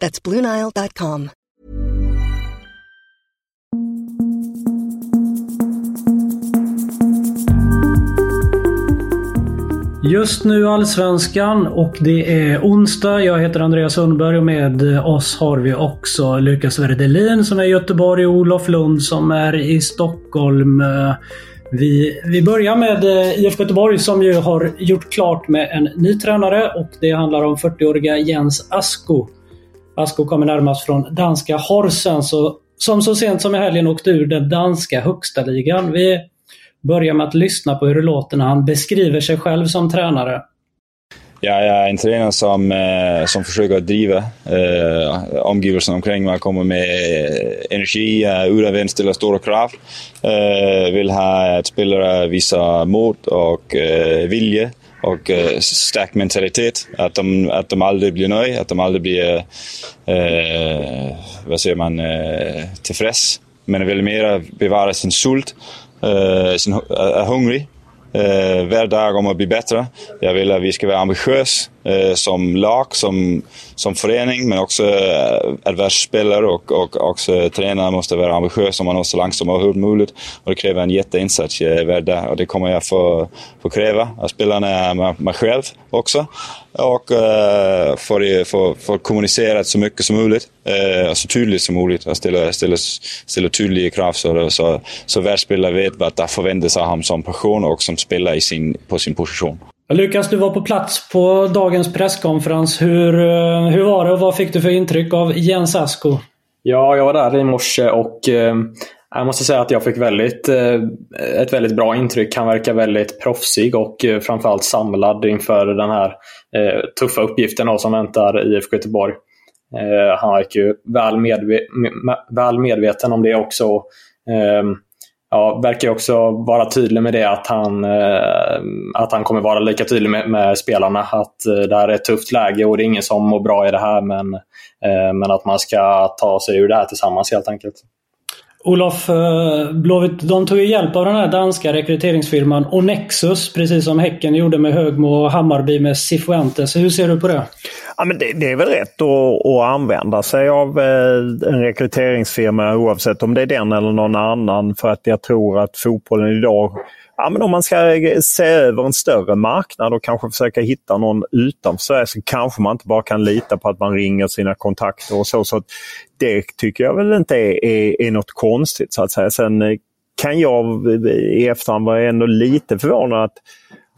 That's BlueNile.com. Just nu Allsvenskan och det är onsdag. Jag heter Andreas Sundberg och med oss har vi också Lukas Werdelin som är i Göteborg och Olof Lund som är i Stockholm. Vi, vi börjar med eh, IFK Göteborg som ju har gjort klart med en ny tränare och det handlar om 40-åriga Jens Asko. Asko kommer närmast från danska Horsens som så sent som i helgen åkte ur den danska högsta ligan. Vi börjar med att lyssna på hur det låter när han beskriver sig själv som tränare. Ja, jag är en tränare som, eh, som försöker driva eh, omgivelsen omkring mig, kommer med eh, energi, är utåtvänd, ställer stora krav. Eh, vill ha att spelare visar mod och eh, vilja och eh, stark mentalitet. Att de, att de aldrig blir nöjda, att de aldrig blir eh, vad säger man, eh, tillfreds. Men vill mer bevara sin sult Eh, sin, är eh, hungrig eh, varje dag om att bli bättre. Jag vill att vi ska vara ambitiösa Eh, som lag, som, som förening, men också eh, att och, och också tränare måste vara ambitiösa. Man måste så långt som möjligt och det kräver en jätteinsats eh, varje dag och det kommer jag få, få kräva av spelarna eh, mig själv också. Och uh, för, för, för att kommunicera så mycket som möjligt, och så tydligt som möjligt och ställa, ställa, ställa tydliga krav så, så, så världsspelare vet vad det förväntas av honom som person och som spelare i sin, på sin position. Lukas, du var på plats på dagens presskonferens. Hur, eh, hur var det och vad fick du för intryck av Jens Asko? Ja, jag var där i morse och eh, jag måste säga att jag fick väldigt, eh, ett väldigt bra intryck. Han verkar väldigt proffsig och eh, framförallt samlad inför den här eh, tuffa uppgiften då, som väntar IFK Göteborg. Eh, han verkar ju väl, medve väl medveten om det också ehm, ja, verkar också vara tydlig med det att han, eh, att han kommer vara lika tydlig med, med, spelarna. Att eh, det här är ett tufft läge och det är ingen som mår bra i det här men, eh, men att man ska ta sig ur det här tillsammans helt enkelt. Olof, eh, Blåvitt de tog ju hjälp av den här danska rekryteringsfirman Onexus, precis som Häcken gjorde med Högmo och Hammarby med Cifuentes. Hur ser du på det? Ja, men det, det är väl rätt att, att använda sig av eh, en rekryteringsfirma oavsett om det är den eller någon annan. För att jag tror att fotbollen idag ja, men om man ska se över en större marknad och kanske försöka hitta någon utanför Sverige så kanske man inte bara kan lita på att man ringer sina kontakter och så. så det tycker jag väl inte är, är, är något konstigt så att säga. Sen kan jag i efterhand vara ändå lite förvånad att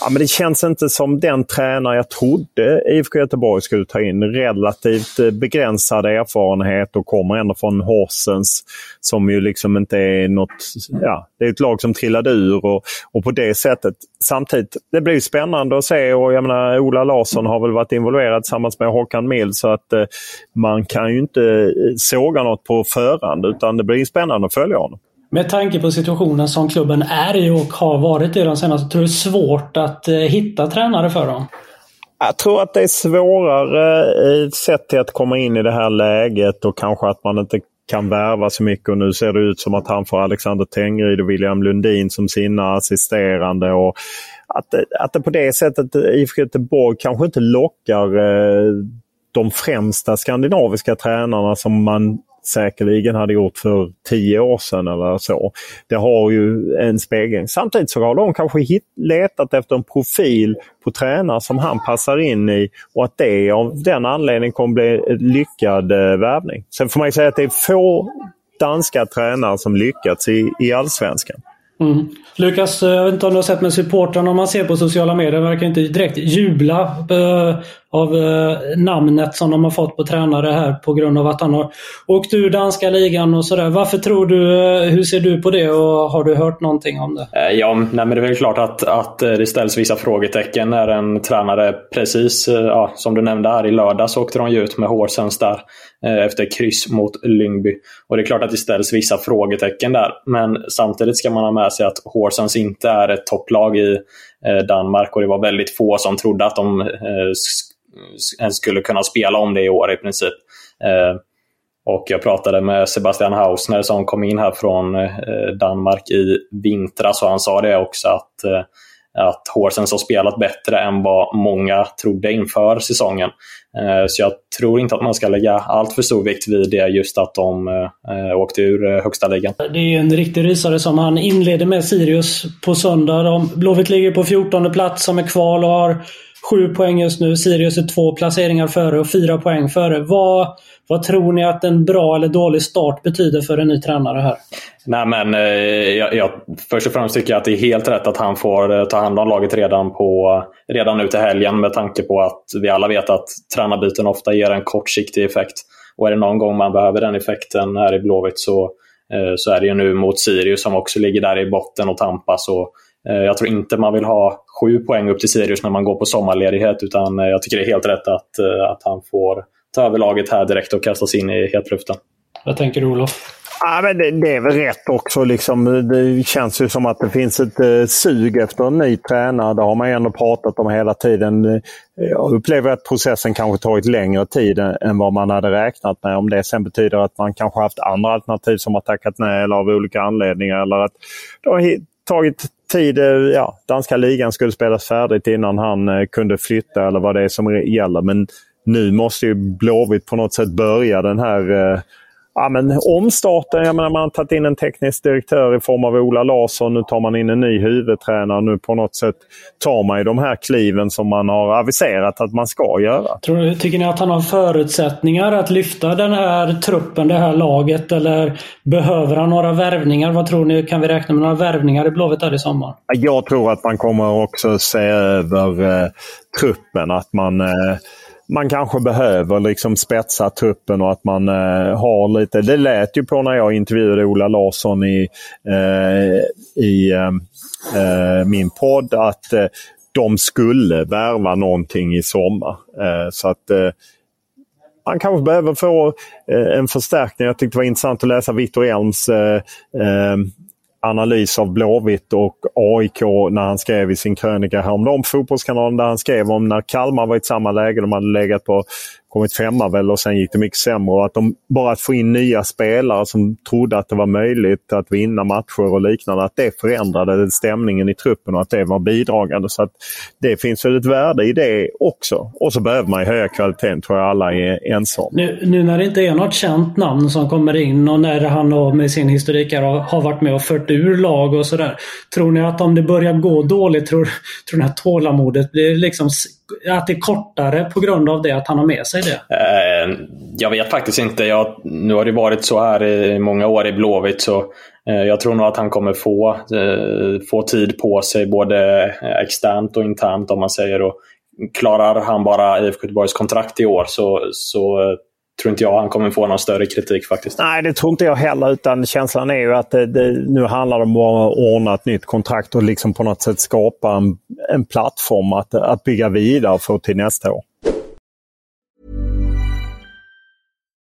Ja, men det känns inte som den tränare jag trodde IFK Göteborg skulle ta in. Relativt eh, begränsad erfarenhet och kommer ändå från Horsens som ju liksom inte är något... Ja, det är ett lag som trillade ur och, och på det sättet. Samtidigt, det blir spännande att se och jag menar Ola Larsson har väl varit involverad tillsammans med Håkan Mild så att eh, man kan ju inte eh, såga något på förhand utan det blir spännande att följa honom. Med tanke på situationen som klubben är i och har varit i de senaste, tror du det är svårt att eh, hitta tränare för dem? Jag tror att det är svårare eh, sett till att komma in i det här läget och kanske att man inte kan värva så mycket. Och nu ser det ut som att han får Alexander Tengryd och William Lundin som sina assisterande. Och att, eh, att det på det sättet IFK Göteborg kanske inte lockar eh, de främsta skandinaviska tränarna som man säkerligen hade gjort för tio år sedan eller så. Det har ju en spegling. Samtidigt så har de kanske hit, letat efter en profil på tränare som han passar in i och att det av den anledningen kommer bli en lyckad eh, värvning. Sen får man ju säga att det är få danska tränare som lyckats i, i allsvenskan. Mm. Lukas, eh, jag vet inte om du har sett med supportrarna om man ser på sociala medier verkar inte direkt jubla eh, av eh, namnet som de har fått på tränare här på grund av att han har åkt ur danska ligan och sådär. Varför tror du, eh, hur ser du på det och har du hört någonting om det? Eh, ja, nej, men det är väl klart att, att det ställs vissa frågetecken när en tränare precis, ja, som du nämnde här i lördags åkte de ju ut med Horsens där efter kryss mot Lyngby. Och det är klart att det ställs vissa frågetecken där. Men samtidigt ska man ha med sig att Horsens inte är ett topplag i Danmark och det var väldigt få som trodde att de Eh, ens skulle kunna spela om det i år i princip. Eh, och jag pratade med Sebastian Hausner som kom in här från eh, Danmark i vintras och han sa det också att att Horsens har spelat bättre än vad många trodde inför säsongen. Så jag tror inte att man ska lägga allt för stor vikt vid det, just att de åkte ur högsta ligan. Det är en riktig rysare som han inleder med Sirius på söndag. Blåvitt ligger på 14 plats som är kval och har Sju poäng just nu. Sirius är två placeringar före och fyra poäng före. Vad, vad tror ni att en bra eller dålig start betyder för en ny tränare här? Nej, men, eh, jag, jag, först och främst tycker jag att det är helt rätt att han får eh, ta hand om laget redan, på, redan nu till helgen med tanke på att vi alla vet att tränarbyten ofta ger en kortsiktig effekt. Och är det någon gång man behöver den effekten här i Blåvitt så, eh, så är det ju nu mot Sirius som också ligger där i botten och tampas. Och, jag tror inte man vill ha sju poäng upp till Sirius när man går på sommarledighet. Utan eh, jag tycker det är helt rätt att, eh, att han får ta över laget här direkt och kastas in i hetluften. Vad tänker du Olof? Ja, men det, det, är väl rätt också. Liksom, det känns ju som att det finns ett eh, sug efter en ny tränare. Det har man ju ändå pratat om hela tiden. Jag upplever att processen kanske tagit längre tid än vad man hade räknat med. Om det sen betyder att man kanske haft andra alternativ som har tackat nej eller av olika anledningar. Eller att det har tagit tid, eh, ja, danska ligan skulle spelas färdigt innan han eh, kunde flytta eller vad det är som gäller. Men nu måste ju Blåvitt på något sätt börja den här eh, ja, men omstarten. Jag menar, man har tagit in en teknisk direktör i form av Ola Larsson. Nu tar man in en ny huvudtränare. Nu på något sätt tar man ju de här kliven som man har aviserat att man ska göra. Tror, tycker ni att han har förutsättningar att lyfta den här truppen, det här laget? Eller behöver han några värvningar? Vad tror ni? Kan vi räkna med några värvningar i Blåvitt här i sommar? Jag tror att man kommer också se över eh, truppen. Att man eh, man kanske behöver liksom spetsa truppen och att man eh, har lite... Det lät ju på när jag intervjuade Ola Larsson i, eh, i eh, eh min podd att eh, de skulle värva någonting i sommar. Eh, så att eh, man kanske behöver få eh, en förstärkning. Jag tyckte det var intressant att läsa Viktor Elms analys av Blåvitt och AIK när han skrev i sin krönika häromdagen på Fotbollskanalen där han skrev om när Kalmar var i samma läge. De hade legat på kommit femma väl och sen gick det mycket sämre. Och att de, bara att få in nya spelare som trodde att det var möjligt att vinna matcher och liknande, att det förändrade stämningen i truppen och att det var bidragande. Så att det finns väl ett värde i det också. Och så behöver man höja kvaliteten, tror jag alla är ense om. Nu, nu, när det inte är något känt namn som kommer in och när han med sin historik har varit med och fört ur lag och sådär. Tror ni att om det börjar gå dåligt, tror, tror ni att tålamodet blir liksom att det är kortare på grund av det, att han har med sig det? Eh, jag vet faktiskt inte. Jag, nu har det varit så här i många år i Blåvitt så eh, jag tror nog att han kommer få, eh, få tid på sig både eh, externt och internt om man säger. Och klarar han bara IFK Göteborgs kontrakt i år så, så eh, tror inte jag han kommer få någon större kritik faktiskt. Nej, det tror inte jag heller. Utan känslan är ju att det, det, nu handlar det om att ordna ett nytt kontrakt och liksom på något sätt skapa en, en plattform att, att bygga vidare för till nästa år.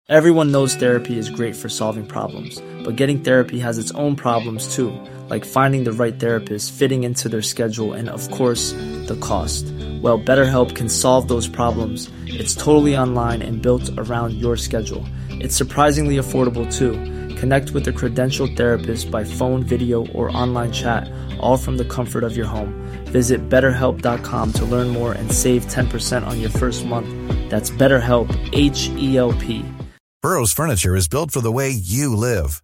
Everyone knows therapy is great for solving problems, but getting therapy has its own problems too, like finding the right therapist, fitting into their schedule, and of course, the cost. Well, BetterHelp can solve those problems. It's totally online and built around your schedule. It's surprisingly affordable too. Connect with a credentialed therapist by phone, video, or online chat, all from the comfort of your home. Visit betterhelp.com to learn more and save 10% on your first month. That's BetterHelp, H E L P. Burrow's furniture is built for the way you live.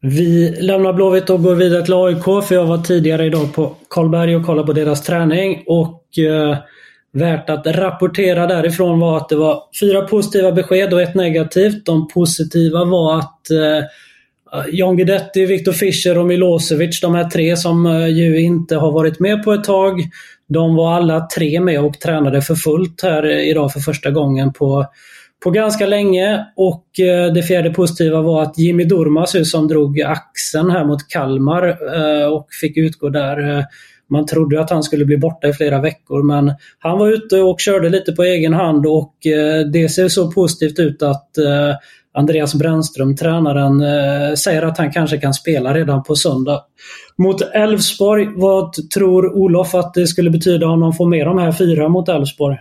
Vi lämnar Blåvitt och går vidare till AIK för jag var tidigare idag på Karlberg och kollade på deras träning och eh, värt att rapportera därifrån var att det var fyra positiva besked och ett negativt. De positiva var att eh, John Guidetti, Viktor Fischer och Milosevic, de här tre som eh, ju inte har varit med på ett tag, de var alla tre med och tränade för fullt här eh, idag för första gången på, på ganska länge. Och eh, det fjärde positiva var att Jimmy Durmaz som drog axeln här mot Kalmar eh, och fick utgå där. Eh, man trodde att han skulle bli borta i flera veckor men han var ute och körde lite på egen hand och det ser så positivt ut att Andreas Brännström, tränaren, säger att han kanske kan spela redan på söndag. Mot Elfsborg, vad tror Olof att det skulle betyda om de får med de här fyra mot Elfsborg?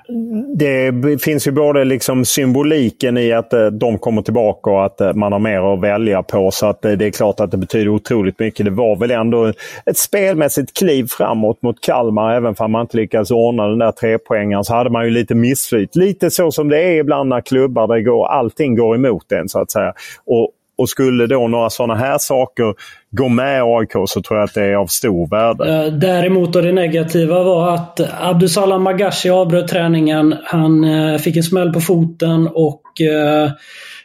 Det finns ju både liksom symboliken i att eh, de kommer tillbaka och att eh, man har mer att välja på. Så att eh, det är klart att det betyder otroligt mycket. Det var väl ändå ett spelmässigt kliv framåt mot Kalmar. Även om man inte lyckades ordna den där trepoängaren så hade man ju lite missflyt. Lite så som det är ibland när klubbar, det går, allting går emot en så att säga. Och, och skulle då några sådana här saker gå med AIK så tror jag att det är av stor värde. Eh, däremot och det negativa var att Abdusalam Magashi avbröt träningen. Han eh, fick en smäll på foten och eh,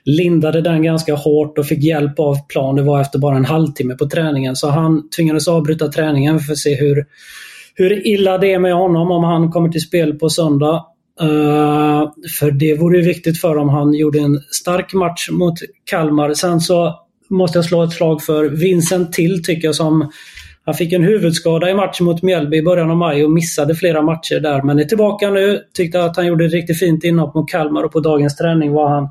lindade den ganska hårt och fick hjälp av plan. Det var efter bara en halvtimme på träningen. Så han tvingades avbryta träningen för att se hur, hur illa det är med honom om han kommer till spel på söndag. För det vore viktigt för om han gjorde en stark match mot Kalmar. Sen så måste jag slå ett slag för Vincent Till tycker jag som han fick en huvudskada i matchen mot Mjällby i början av maj och missade flera matcher där. Men är tillbaka nu. Tyckte att han gjorde ett riktigt fint inhopp mot Kalmar och på dagens träning var han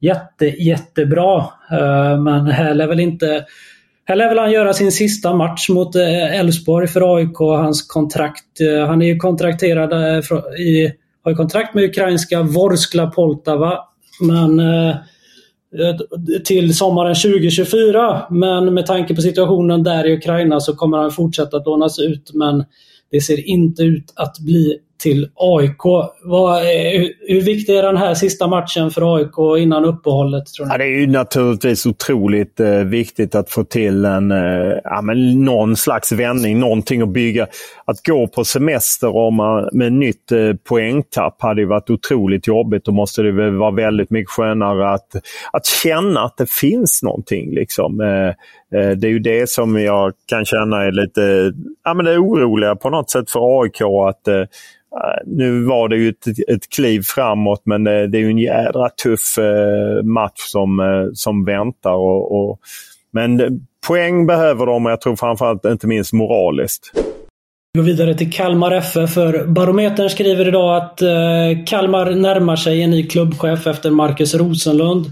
jätte, jättebra. Eh, men här lär väl inte här lär väl han göra sin sista match mot eh, Elfsborg för AIK. Hans kontrakt. Eh, han är ju kontrakterad i har ju kontrakt med ukrainska Vorskla Poltava. Men eh, till sommaren 2024. Men med tanke på situationen där i Ukraina så kommer han fortsätta att lånas ut. Men det ser inte ut att bli till AIK. Vad, eh, hur viktig är den här sista matchen för AIK innan uppehållet? Tror ni? Ja, det är ju naturligtvis otroligt eh, viktigt att få till en, eh, ja, men någon slags vändning, någonting att bygga. Att gå på semester om man, med nytt eh, poängtapp hade ju varit otroligt jobbigt. Då måste det väl vara väldigt mycket skönare att, att känna att det finns någonting. Liksom. Eh Eh, det är ju det som jag kan känna är lite ja, men det är oroliga på något sätt för AIK. att eh, nu var det ju ett, ett kliv framåt men det, det är ju en jädra tuff eh, match som, eh, som väntar. Och, och, men eh, poäng behöver de och jag tror framförallt inte minst moraliskt. Vi går vidare till Kalmar FF för Barometern skriver idag att eh, Kalmar närmar sig en ny klubbchef efter Marcus Rosenlund.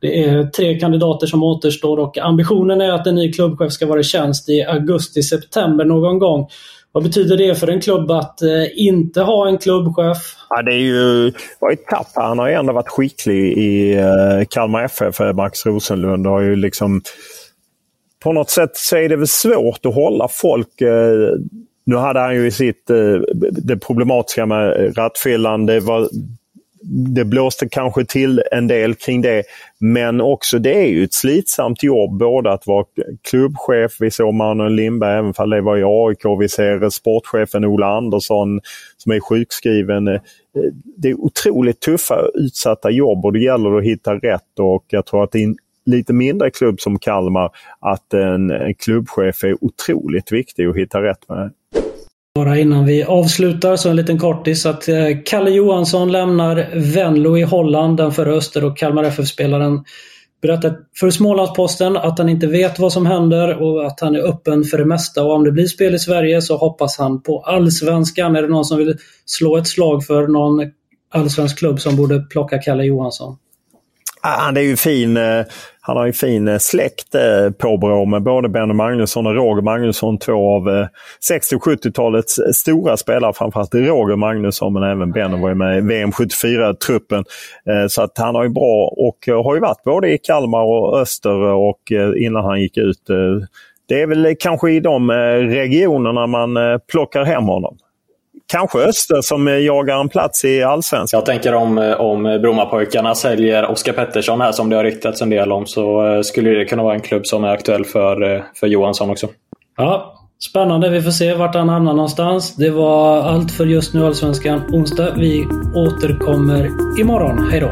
Det är tre kandidater som återstår och ambitionen är att en ny klubbchef ska vara i tjänst i augusti-september någon gång. Vad betyder det för en klubb att eh, inte ha en klubbchef? Ja, det är ju var ett tapp. Han har ju ändå varit skicklig i eh, Kalmar FF, Marcus Rosenlund. Har ju liksom, på något sätt så är det väl svårt att hålla folk nu hade han ju sitt, eh, det problematiska med rattfyllan. Det var det blåste kanske till en del kring det. Men också det är ju ett slitsamt jobb både att vara klubbchef, vi såg Manuel Lindberg även om det var i AIK, vi ser sportchefen Ola Andersson som är sjukskriven. Eh, det är otroligt tuffa utsatta jobb och det gäller att hitta rätt och jag tror att i lite mindre klubb som Kalmar att en, klubbchef är otroligt viktig att hitta rätt med. Bara innan vi avslutar så en liten kortis att eh, Kalle Johansson lämnar Venlo i Holland, den förra Öster och Kalmar FF-spelaren berättar för Smålandsposten att han inte vet vad som händer och att han är öppen för det mesta. Och om det blir spel i Sverige så hoppas han på Allsvenskan. Är det någon som vill slå ett slag för någon allsvensk klubb som borde plocka Kalle Johansson? Han är ju fin. Eh, han har ju fin eh, släkt eh, på Brå, med både Benny Magnusson och Roger Magnusson. Två av 60 och 70-talets stora spelare. Framförallt Roger Magnusson men även Benny var ju med i VM 74-truppen. Så att han har ju bra och har ju varit både i Kalmar och Öster och innan han gick ut. Det är väl kanske i de regionerna man plockar hem honom kanske Öster som jagar en plats i Allsvenskan. Jag tänker om, om Brommapojkarna säljer Oskar Pettersson här som det har ryktats en del om så eh, skulle det kunna vara en klubb som är aktuell för, eh, för Johansson också. Ja, Spännande. Vi får se vart han hamnar någonstans. Det var allt för just nu Allsvenskan onsdag. Vi återkommer imorgon. Hej då!